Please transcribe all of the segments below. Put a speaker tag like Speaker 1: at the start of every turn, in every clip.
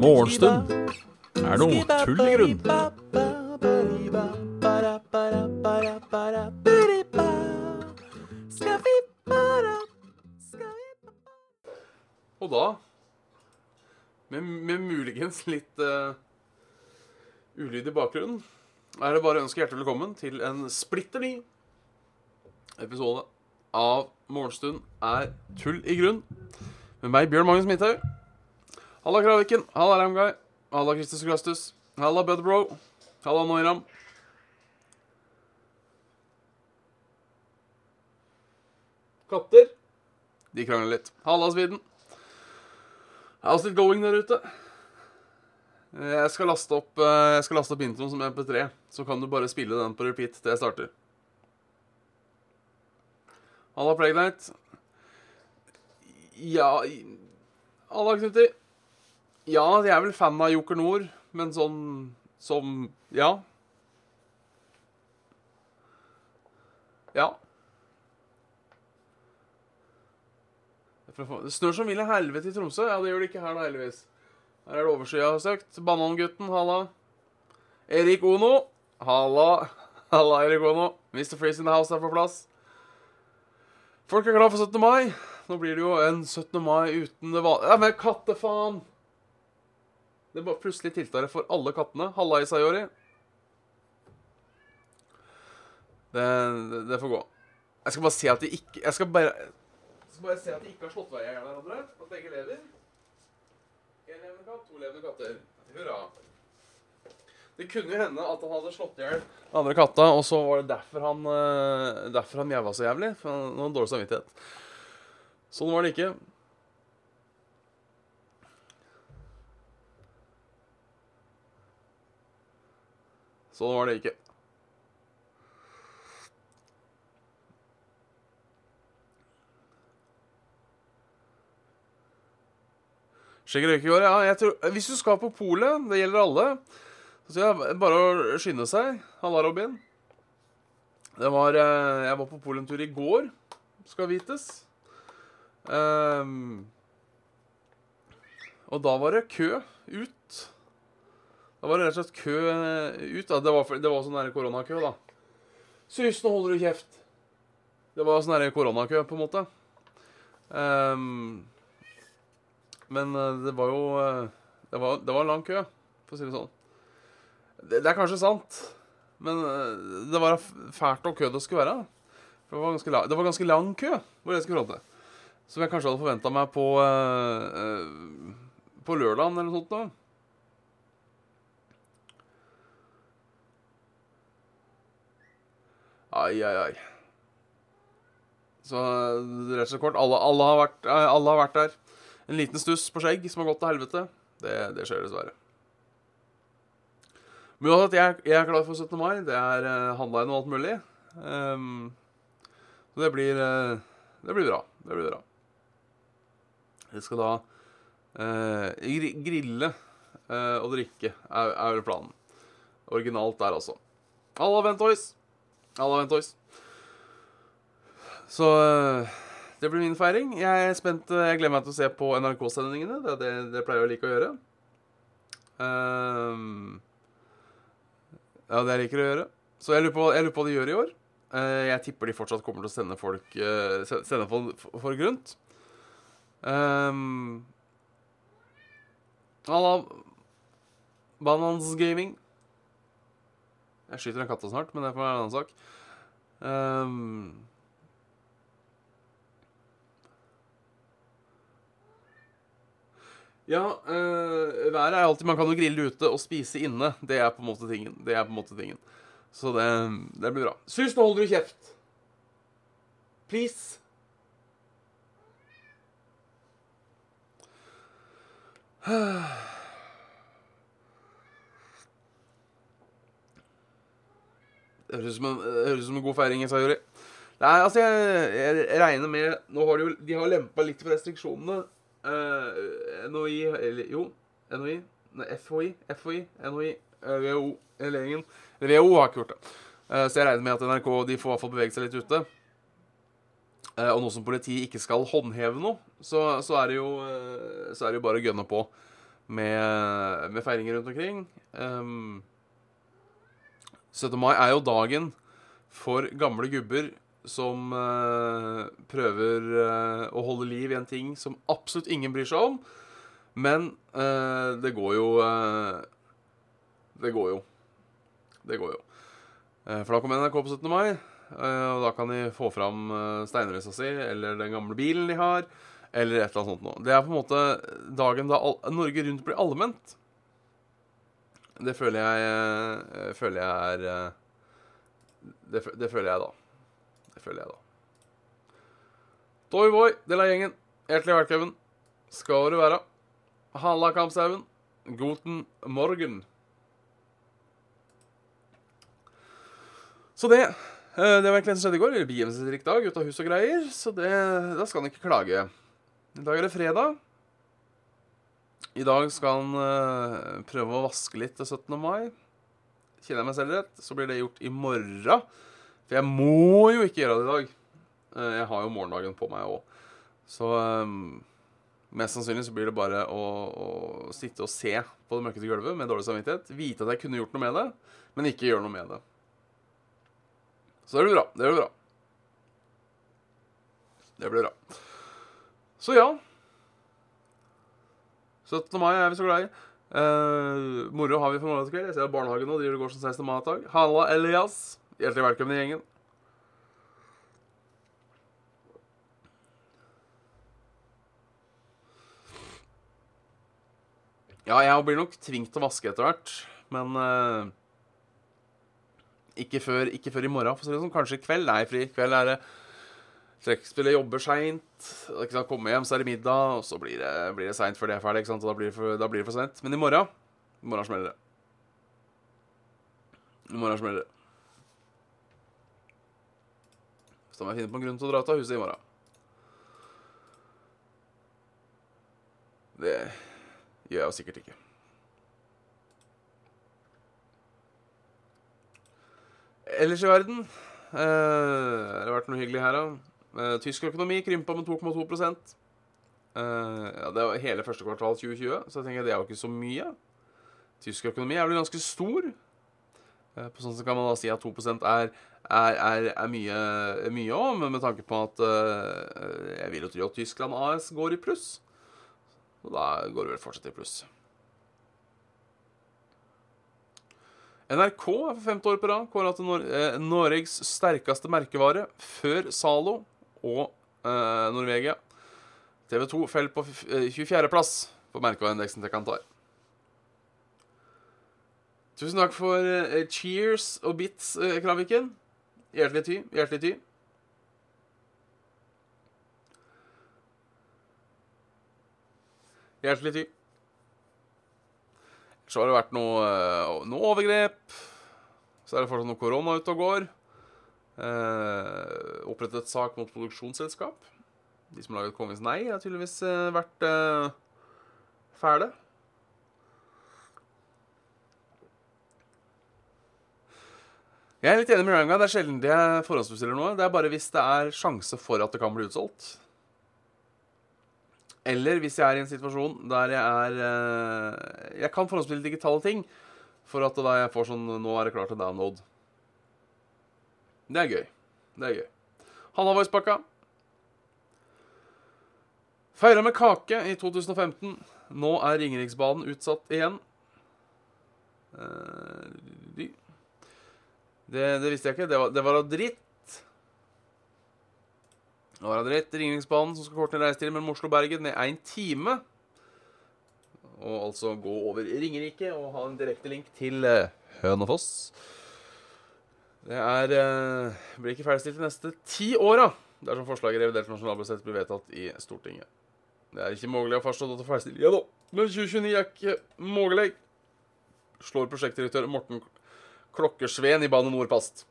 Speaker 1: Morgenstund. Er noe tull i grunn. Og da, med, med muligens litt uh, ulyd i bakgrunnen, er det bare å ønske hjertelig velkommen til en splitter ny episode av Morgenstund er tull i grunn. Med meg, Bjørn Magnus Midthaug. Halla, Kraviken. Halla, Ramguy. Halla, Kristus Grastus. Halla, Budbro. Halla, Noiram. Katter. De krangler litt. Halla, Sviden. How's it going der ute? Jeg skal laste opp, eh, jeg skal laste opp introen som MP3, så kan du bare spille den på repeat til jeg starter. Halla, Plagnite. Ja Halla, Knutti. Ja, jeg er vel fan av Joker Nord, men sånn som Ja. Ja. Det snør som vil i helvete i Tromsø. Ja, det gjør det ikke her, da, heldigvis. Her er det overskya søkt. Banangutten, halla. Erik Ono. Halla. Halla, Erik Ono. Mr. Freeze in the house er på plass. Folk er glad for 17. mai. Nå blir det jo en 17. mai uten det vanlige Ja, men kattefaen! Det var plutselig tiltar for alle kattene. Halla, Isayori. Det, det, det får gå. Jeg skal bare se at de ikke Jeg skal bare jeg skal bare se at de ikke har slått hver hverandre. At begge lever. En levende katt, to levende katter. Hurra. Det kunne jo hende at han hadde slått i hjel den andre katta, og så var det derfor han eh, Derfor han mjaua så jævlig. For han hadde dårlig samvittighet. Sånn var det ikke. Sånn var det ikke. Skjegg år, ja. Jeg tror, hvis du skal på polet, det gjelder alle, så ja, bare å skynde seg. Halla, Robin. Var eh, Jeg var på polentur i går, skal vites. Um, og da var det kø ut. Da var det rett og slett kø eh, ut. Da. Det var, det var sånn koronakø, da. Sus, nå holder du kjeft. Det var sånn koronakø, på en måte. Um, men eh, det var jo det var, det var en lang kø, for å si det sånn. Det, det er kanskje sant, men eh, det var fælt og kø det skulle være. For det, var ganske det var ganske lang kø, hvor jeg skulle til. Som jeg kanskje hadde forventa meg på uh, uh, På lørdagen eller noe sånt. da. Ai, ai, ai. Så rett og slett kort, alle, alle, har vært, alle har vært der. En liten stuss på skjegg som har gått til helvete. Det, det skjer dessverre. Men uansett, jeg, jeg er klar for 17. mai. Det er uh, handleien og alt mulig. Um, så det blir uh, Det blir bra. Det blir bra. Jeg skal da uh, gr grille uh, og drikke, er, er vel planen. Originalt der, altså. Alla Ventoys. Alla Ventoys. Så eh, det blir min feiring. Jeg er spent. eh, Jeg gleder meg til å se på NRK-sendingene. Det, det, det pleier jeg å like å gjøre. Ehm, ja, det jeg liker å gjøre. Så jeg lurer på, jeg lurer på hva de gjør i år. Eh, jeg tipper de fortsatt kommer til å sende folk, eh, sende folk, folk rundt. Um, Halla, Banans Gaming. Jeg skyter en katt snart, men det får være en annen sak. Ehm, ja, øh, været er alltid Man kan jo grille ute og spise inne. Det er på en måte tingen. Det er på en måte tingen. Så det, det blir bra. Sus, nå holder du kjeft. Please. Det høres ut som, en- god feiring, Sayori. Nei, altså, jeg, jeg regner med Nå har de jo De har lempa litt på restriksjonene. Uh, NHI eller Jo, NHI. FHI. FHI. NHI. eh, WHO. Hele gjengen. WHO har ikke gjort det. Uh, så jeg regner med at NRK de får i hvert fall beveget seg litt ute. Uh, og nå som politiet ikke skal håndheve noe, så, så, er, det jo, eh, så er det jo bare å gønne på med, med feiringer rundt omkring. Um, 17. mai er jo dagen for gamle gubber som uh, prøver uh, å holde liv i en ting som absolutt ingen bryr seg om. Men uh, det går jo Det går jo. Det går jo. for da kommer NRK på 17. mai, og da kan de få fram uh, steinrøysa si eller den gamle bilen de har, eller et eller annet sånt noe. Det er på en måte dagen da Norge Rundt blir allment. Det føler jeg, føler jeg er det, det, føler jeg da. Det føler jeg da. Toyboy, del av gjengen. Hjertelig velkommen skal du være. Halla, Kampshaugen. Guten morgen. Så det eh, Det var egentlig det som skjedde i går. Begivenhetsrik dag, ut av hus og greier. Så det, da skal han ikke klage. I dag er det fredag. I dag skal han uh, prøve å vaske litt til 17. mai. Kjenner jeg meg selv rett, så blir det gjort i morgen. For jeg må jo ikke gjøre det i dag. Eh, jeg har jo morgendagen på meg òg. Så um, mest sannsynlig så blir det bare å, å, sitte og se på det mørkete gulvet med dårlig samvittighet. Vite at jeg kunne gjort noe med det, men ikke gjøre noe med det. Så det blir bra. Det blir bra. Det blir bra. Så ja. 17. mai er vi så glad i. Uh, moro har vi for morgenen i kveld. Jeg ser at barnehagen nå driver og går som 16. mai-dag. Halla, Elias. Hjertelig velkommen i gjengen. Ja, jeg blir nok tvunget til å vaske etter hvert, men uh, ikke, før, ikke, før, i morgen. For sånn, kanskje i kveld. Nei, fri. I kveld er det trekkspillet jobber seint. Komme hjem, så er det middag, og så blir det, blir det seint før det er ferdig. Og da blir det for, for sent. Men i morgen i morgen smeller det. I morgen smeller det. Så må jeg finne på en grunn til å dra ut av huset i morgen. Det gjør jeg jo sikkert ikke. Ellers i verden eh, det har vært noe hyggelig her, da. Eh, tysk økonomi krympa med 2,2 eh, ja, Det var hele første kvartal 2020, så jeg tenker det er jo ikke så mye. Tysk økonomi er vel ganske stor. Eh, på sånn så kan man da si at 2% er er, er, er mye, mye om, med tanke på at uh, jeg vil jo tro at Tyskland AS går i pluss. Og da går det vel fortsatt i pluss. NRK er for femte år på rad kåra til Nor eh, Norges sterkeste merkevare før Zalo og eh, Norvegia. TV 2 faller på 24.-plass eh, på merkevareindeksen til Kantar. Tusen takk for eh, cheers og bits, eh, Kraviken. Hjertelig ty. Hjertelig ty. Hjertelig ty. Så har det vært noe, eh, noe overgrep. Så er det fortsatt noe korona ute og går. Eh, opprettet sak mot produksjonsselskap. De som har laget Kongens nei, har tydeligvis eh, vært eh, fæle. Jeg er litt enig med Ranga. Det er sjelden jeg forhåndsbestiller noe. Det er bare hvis det er sjanse for at det kan bli utsolgt. Eller hvis jeg er i en situasjon der jeg er eh, Jeg kan forhåndsbestille digitale ting for at da jeg får sånn Nå er det klart til download. Det er gøy. Det er gøy. Hallavoispakka. Feira med kake i 2015. Nå er Ringeriksbanen utsatt igjen. Uh, det, det, visste jeg ikke. Det var, det dritt. Det var dritt. Ringeriksbanen som skal korte ned reisetiden mellom Oslo og Bergen med én time. Og altså gå over Ringerike og ha en direkte link til uh, Hønefoss. Det er uh, blir ikke ferdigstilt de neste ti åra dersom forslaget i revidert nasjonalbudsjett blir vedtatt i Stortinget. Det er ikke mulig å fastslå dette ferdigstilt. Ja da, men 2029 er ikke mulig. Slår prosjektdirektør Morten Klokkesveen i Bane Nor fast.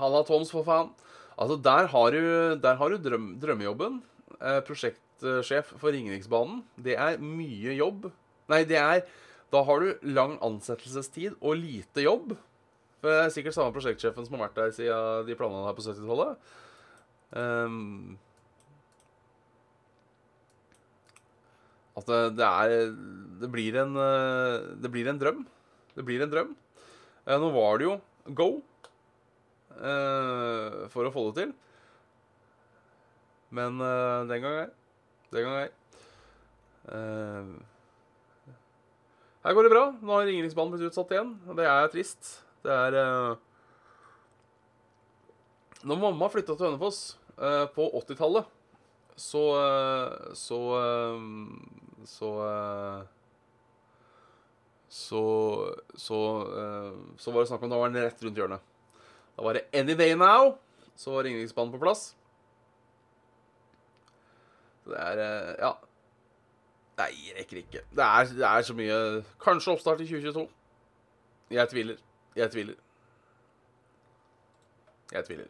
Speaker 1: Halla, Toms, for faen. Altså, der har du, der har du drøm, drømmejobben. Eh, prosjektsjef for Ringeriksbanen. Det er mye jobb. Nei, det er Da har du lang ansettelsestid og lite jobb. For det er sikkert samme prosjektsjefen som har vært der siden de planene her på 70-tallet. Um, at det, det er Det blir en eh, Det blir en drøm. Det blir en drøm. Nå var det jo go eh, for å få det til. Men eh, den gang ei. Den gang ei. Eh, her går det bra. Nå har Ringeriksbanen blitt utsatt igjen, det er trist. Det er Når mamma flytta til Hønefoss på 80-tallet, så Så Så eh, så, så, eh, så var det snakk om da var den rett rundt hjørnet. Da var det Any Day Now. Så var Ringeriksbanen på plass. Det er eh, Ja. Nei, jeg rekker ikke. Det er, det er så mye Kanskje oppstart i 2022. Jeg tviler. Jeg tviler. Jeg tviler.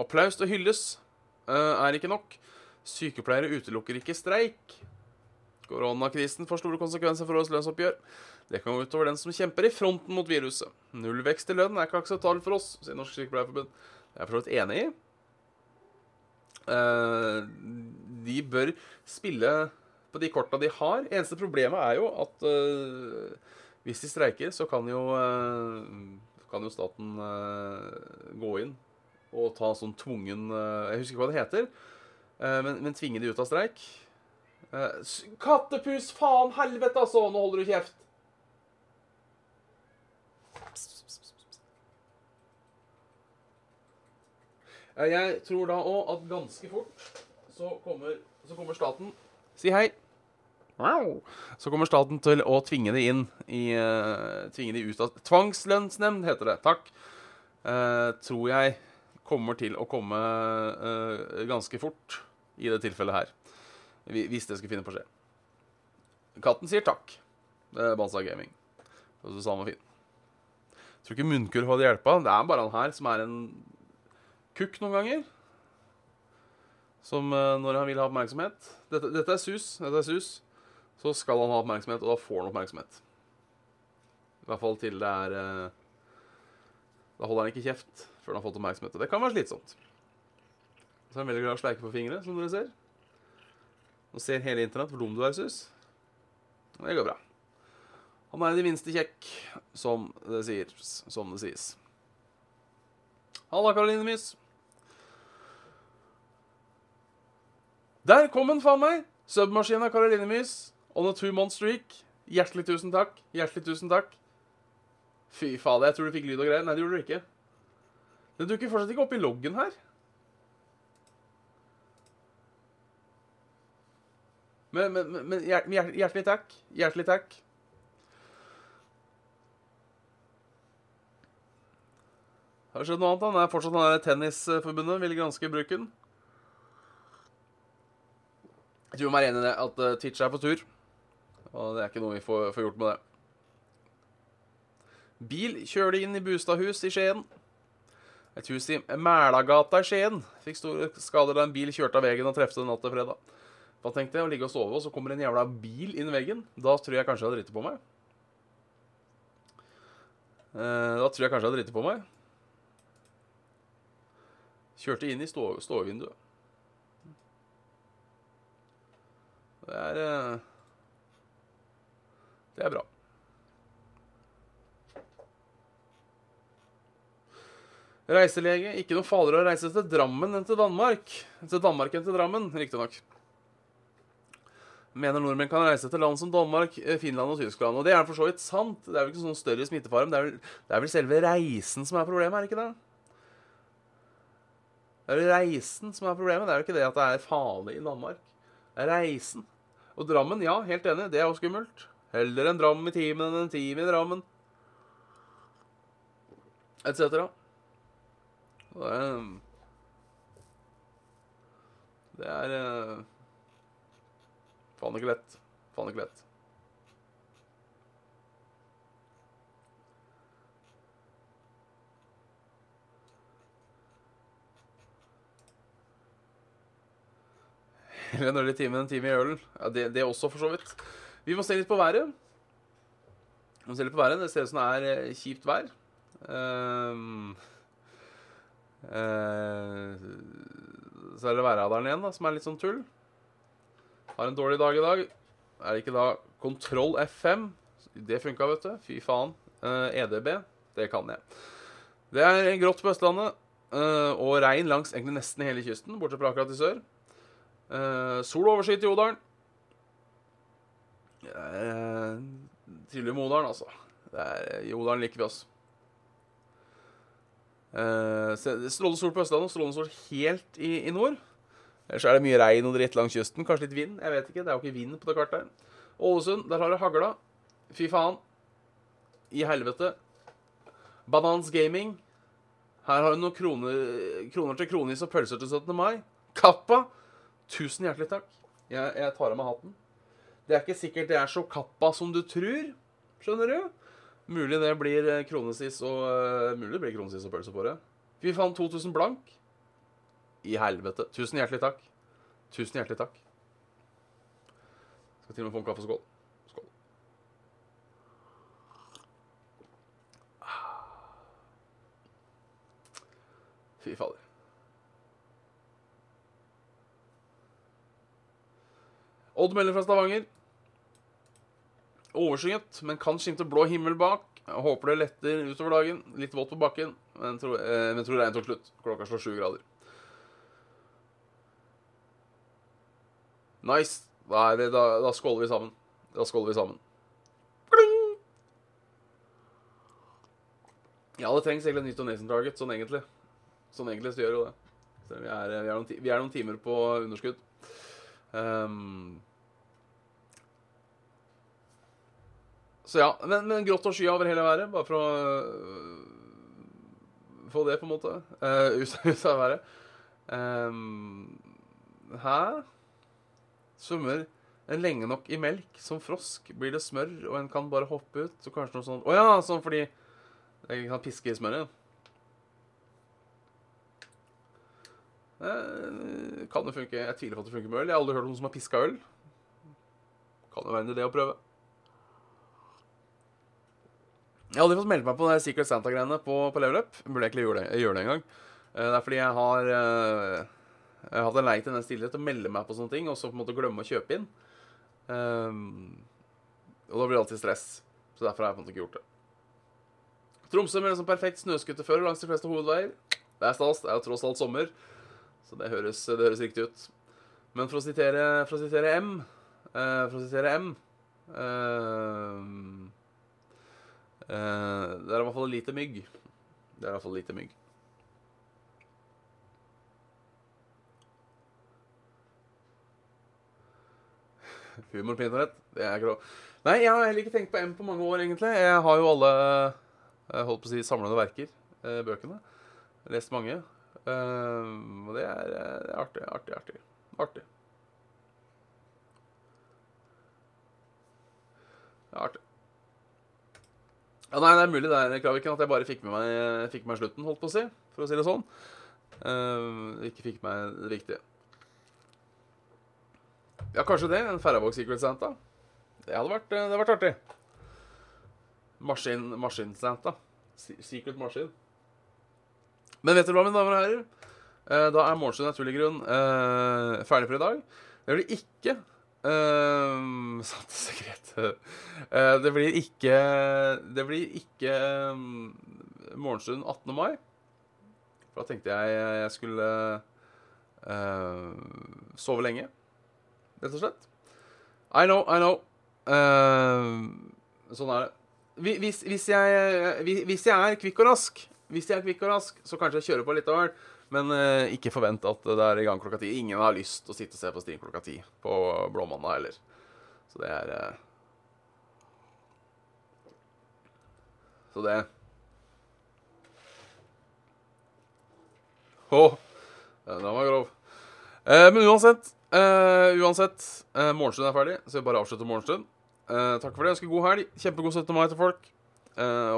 Speaker 1: Applaus og hylles eh, er ikke nok. Sykepleiere utelukker ikke streik. Koronakrisen får store konsekvenser for årets lønnsoppgjør. Det kan gå utover den som kjemper i fronten mot viruset. Nullvekst i lønn er ikke akseptabelt for oss, sier Norsk Sykepleierforbund. Det er for så vidt enig i. Eh, de bør spille på de korta de har. Eneste problemet er jo at eh, hvis de streiker, så kan jo, eh, kan jo staten gå inn og ta sånn tvungen Jeg husker ikke hva det heter, men, men tvinge de ut av streik. Eh, kattepus, faen, helvete, altså! Nå holder du kjeft. Eh, Jeg tror da òg at ganske fort så kommer, så kommer staten Si hei. Så kommer staten til å tvinge de inn i eh, Tvinge de ut av Tvangslønnsnemnd heter det. Takk. Eh, tror jeg kommer til å komme eh, ganske fort i det tilfellet her. Hvi- Hvis det skulle finne på å skje. Katten sier takk. Det er Banza Gaming. Og så sa han var fin. Tror ikke munnkurv hadde hjelpa. Det er bare han her som er en kukk noen ganger. Som eh, når han vil ha oppmerksomhet. Dette, dette er sus. Dette er sus. Så skal han ha oppmerksomhet, og da får han oppmerksomhet. I hvert fall til det er eh, Da holder han ikke kjeft før han har fått oppmerksomhet. Det kan være slitsomt. Så er han veldig glad i å sleike på fingre, som dere ser. Nå ser hele internett hvor dum du er, sus. Og det går bra. Han er i det minste kjekk, som det sier. Som det sies. Halla, Karoline Mys. Der kom den, faen meg! Submaskin av Karoline Mys. On a two month streak. Hjertelig tusen takk. Hjertelig tusen takk. Fy fader, jeg tror du fikk lyd og greier. Nei, det gjorde du ikke. Den dukker fortsatt ikke opp i loggen her. Men, men, men, men hjer- hjer- hjertelig takk. Hjertelig takk. Har det skjedd noe annet? Det er fortsatt den der Tennisforbundet vil granske bruken. Jeg tror vi er enig i det, at uh, Twitch er på tur. Og det er ikke noe vi får, får gjort med det. Bil kjørte inn i Bustadhus i Skien. Et hus i Mælagata i Skien fikk store skader da en bil kjørte av veien og trefte natt til fredag. Hva tenkte jeg? Å ligge og sove, og så kommer en jævla bil inn i veggen. Da tror jeg kanskje jeg hadde driti på meg. Eh, da tror jeg kanskje jeg hadde driti på meg. Kjørte inn i stå, ståvinduet. Det er eh, Det er bra. Reiselege. Ikke noe farligere å reise til Drammen enn til Danmark. Til Danmark enn til Drammen, riktignok. Mener nordmenn kan reise til land som Danmark, eh, Finland og Tyskland. Og det er for så vidt sant. Det er vel ikke sånn større smittefare. men Det er vel, det er vel selve reisen som er problemet, er det ikke det? Det er vel reisen som er problemet. Det er jo ikke det at det er farlig i Danmark. Det er reisen. Og Drammen, ja, helt enig, det er jo skummelt. Heller en dram i timen enn en time i Drammen. Etc. Og Det er Det er eh, Faen ikke lett. Faen ikke lett. Eller en øl i timen, en time i ølen. Ja, det, det også, for så vidt. Vi må se litt på været. Vi må se litt på været. Det ser ut som det er eh, kjipt vær. Um, uh, så er det værradaren igjen, da, som er litt sånn tull. Har en dårlig dag i dag. Er det ikke da kontroll F5? Det funka, vet du. Fy faen. Eh, EDB, det kan jeg. Det er grått på Østlandet. eh, og regn langs egentlig nesten hele kysten, bortsett fra akkurat i sør. Eh, sol og overskyet i Odalen. Trivelig med Odalen, altså. Er, I Odalen liker vi oss. Strålende sol på Østlandet og strålende sol helt i, i nord. Ellers er det mye regn og dritt langs kysten. Kanskje litt vind. jeg vet ikke, Det er jo ikke vind på det kartet. Ålesund, der har det hagla. Fy faen. I helvete. Banans Gaming. Her har du noen kroner, kroner til kronis og pølser til 17. mai. Kappa. Tusen hjertelig takk. Jeg, jeg tar av meg hatten. Det er ikke sikkert det er så kappa som du tror. Skjønner du? Mulig det blir eh, kronesis og uh, Mulig det blir og pølse på det. Fy faen, 2000 blank. I helvete. Tusen hjertelig takk. Tusen hjertelig takk. Skal til og med få en kaffe, Skål. Fy fader. Odd melder fra Stavanger. Overskyet, men kan skimte blå himmel bak. Jeg håper det letter utover dagen. Litt vått på bakken, men tror, eh, tror regnet tok slutt. Klokka slår sju grader. Nice. Da, det, da, da, skåler vi sammen. Da skåler vi sammen. Ja, det trengs egentlig nytt Donation Target, sånn egentlig. Sånn egentlig så gjør jo det. Så vi, er, vi, er noen, vi, er, noen, timer på underskudd. Um, så ja, men, men grått og sky over hele været, bare for å uh, få det, på en måte, uh, ut, ut av været. Um, hæ? Svømmer en lenge nok i melk som frosk, blir det smør, og en kan bare hoppe ut. Så kanskje noe sånn Å oh, ja, sånn fordi jeg kan piske i smøret. Eh, kan det funke? Jeg tviler på at det funker med øl. Jeg har aldri hørt noen som har piska øl. Kan det være en idé å prøve. Jeg har aldri fått meldt meg på det Secret Santa-greiene på, på Level Up. Burde egentlig gjøre det, gjøre det en gang. Eh, det er fordi jeg har eh, jeg har hatt en lei tendens tidligere til å melde meg på sånne ting, og så på en måte glemme å kjøpe inn. Um, og da blir det alltid stress. Så derfor har jeg på en måte ikke gjort det. Tromsø med en sånn perfekt snøskuterfører langs de fleste hovedveier. Det er stas. Det er jo tross alt sommer, så det høres, det høres riktig ut. Men for å sitere, for å sitere M uh, For å sitere M uh, uh, Det er i hvert fall lite mygg. Det er i hvert fall lite mygg. Humor. Det er grå. Nei, jeg har heller ikke tenkt på M på mange år, egentlig. Jeg har jo alle holdt på å si samlende verker, eh, bøkene. Lest mange. Uh, og det er, det er, artig, artig, artig. Artig. Det er artig. Ja, nei, det er mulig det er Kraviken, at jeg bare fikk med meg, fikk med meg slutten, holdt på å si. For å si det sånn. Uh, ikke fikk med meg det viktige. Ja, kanskje det. En Færøyvåg Secret Santa. Det hadde vært, det hadde vært artig. Maskin, Maskin-Santa. Secret Maskin. Men vet dere hva, mine damer og herrer? Eh, da er Morgenstund naturlig grunn eh, ferdig for i dag. Det blir ikke eh, sekret. Eh, det blir ikke Det blir ikke um, Morgenstund 18. mai. For da tenkte jeg jeg skulle eh, sove lenge rett og slett. I know, I know. Uh, sånn er det. Hvis, hvis, jeg, hvis, jeg, er kvikk og rask, Hvis jeg er kvikk og rask, så kanskje jeg kjører på litt av hvert. Men uh, ikke forvent at det er i gang klokka ti. Ingen har lyst til å sitte og se på Stien klokka ti på Blåmandag heller. Så det er uh, Så det Å, oh, den var grov. men uansett Uh, uansett, uh, morgenstund er ferdig, så vi bare avslutter morgenstund. Uh, takk for det. Ønsker god helg. Kjempegod 17. mai til folk.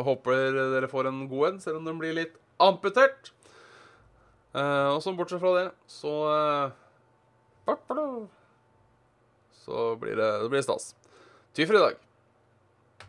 Speaker 1: håper dere får en god en, selv om den blir litt amputert. og så bortsett fra det, så Så blir det, det blir stas. Ty for i dag.